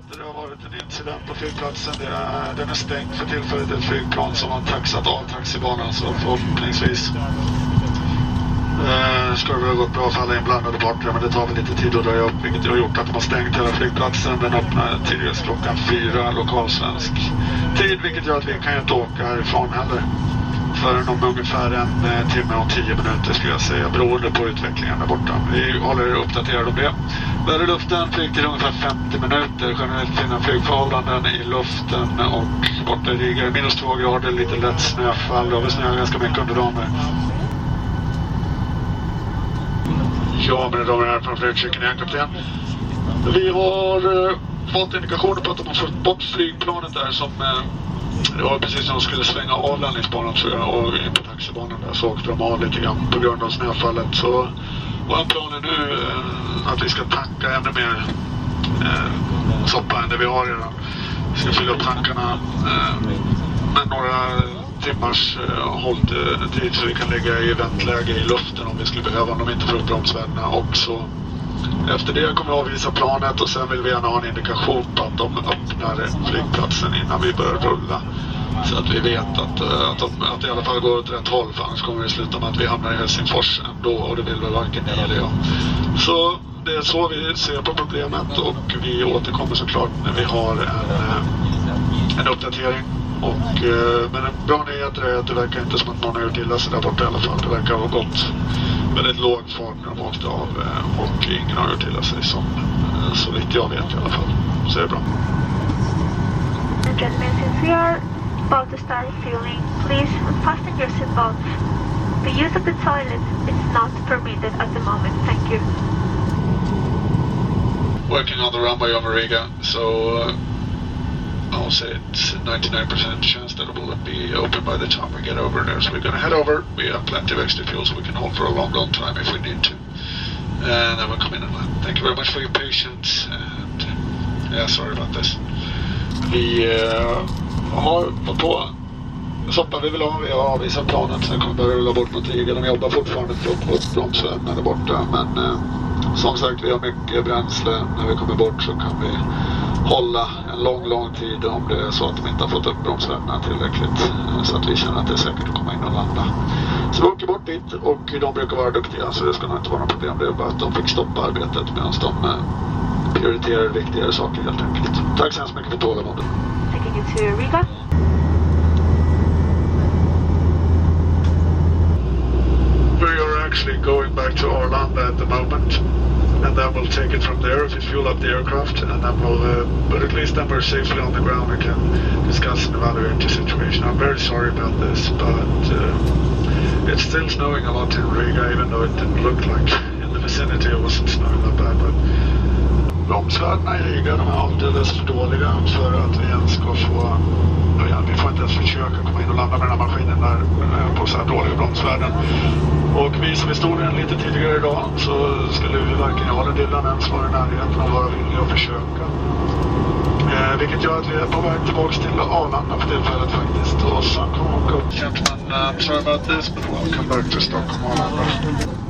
heter det har varit en incident på flygplatsen. Det är, den är stängd för tillfället. Ett flygplan som har taxat av taxibanan så förhoppningsvis eh, ska det väl ha gått bra för alla inblandade parter men det tar väl lite tid att röja upp vilket har gjort att de har stängt hela flygplatsen. Den öppnar tidigast klockan fyra lokalsvensk tid vilket gör att vi kan ju inte åka härifrån heller förrän om ungefär en eh, timme och tio minuter skulle jag säga beroende på utvecklingen där borta. Vi håller er uppdaterade om det. Där i luften Flygtid ungefär 50 minuter. Generellt fina flygförhållanden i luften och borta i Riga minus två grader, lite lätt snöfall. Det har väl snöat ganska mycket under dagen. Ja, mina damer och herrar från flygcykeln igen, kapten. Vi har eh, fått indikationer på att de har fått bort flygplanet där som eh, det var precis när de skulle svänga av landningsbanan tror jag och in på taxibanan där så åkte de av lite grann på grund av snöfallet. Så vår plan är nu eh, att vi ska tanka ännu mer eh, soppa än det vi har redan. Vi ska fylla upp tankarna eh, med några timmars eh, hålltid så vi kan lägga i väntläge i luften om vi skulle behöva om de inte får upp bromsvärdena också. Efter det kommer vi avvisa planet och sen vill vi gärna ha en indikation på att de öppnar flygplatsen innan vi börjar rulla. Så att vi vet att, eh, att, de, att det i alla fall går åt rätt håll för annars kommer det sluta med att vi hamnar i Helsingfors ändå och det vill väl varken ni eller jag. Så det är så vi ser på problemet och vi återkommer såklart när vi har en, eh, en uppdatering. Och, eh, men en bra nyhet är att det verkar inte som att någon har gjort illa sig där borta i alla fall. Det verkar ha gått väldigt låg fart när de åkte av och ingen har gjort illa sig som så vitt jag vet i alla fall. Så det är bra. About to start fueling, please fasten your seatbelts. The use of the toilet is not permitted at the moment. Thank you. Working on the runway over Riga, so uh, I'll say it's a 99% chance that it will be open by the time we get over there. So we're going to head over. We have plenty of extra fuel so we can hold for a long, long time if we need to. And then we'll come in and land. Thank you very much for your patience. And yeah, sorry about this. Vi uh, har fått på soppan vi vill ha. Vi har avvisat planet. Sen kommer behöva rulla bort mot Riga. De jobbar fortfarande för att få upp bromsvärdena där borta. Men eh, som sagt, vi har mycket bränsle. När vi kommer bort så kan vi hålla en lång, lång tid om det är så att de inte har fått upp bromsvärdena tillräckligt. Eh, så att vi känner att det är säkert att komma in och landa. Så vi åker bort dit och de brukar vara duktiga så det ska nog inte vara något problem. Det är bara att de fick stoppa arbetet medan de eh, prioriterar viktigare saker helt enkelt. Tack så hemskt mycket för tålamodet. Taking you to Riga. We are actually going back to Arlanda at the moment. And then we'll take it from there if we fuel up the aircraft. And then we'll, uh, but at least then we're safely on the ground and can discuss and evaluate the situation. I'm very sorry about this, but uh, it's still snowing a lot in Riga, even though it didn't look like in the vicinity it wasn't snowing that bad. But bromsvärdena i Riga de är alldeles för dåliga för att vi ens ska få ja, vi får inte ens försöka komma in och landa med den här maskinen där eh, på så här dåliga bromsvärden. Och vi som stod den lite tidigare idag så skulle vi varken jag eller Dylan ens vara i närheten av att vara villiga att försöka. Eh, vilket gör att vi är på väg tillbaka till Arlanda för tillfället faktiskt. Och sen kommer vi åka upp. Gentlemen, uh, sorry about this, but welcome back to Stockholm Arlanda.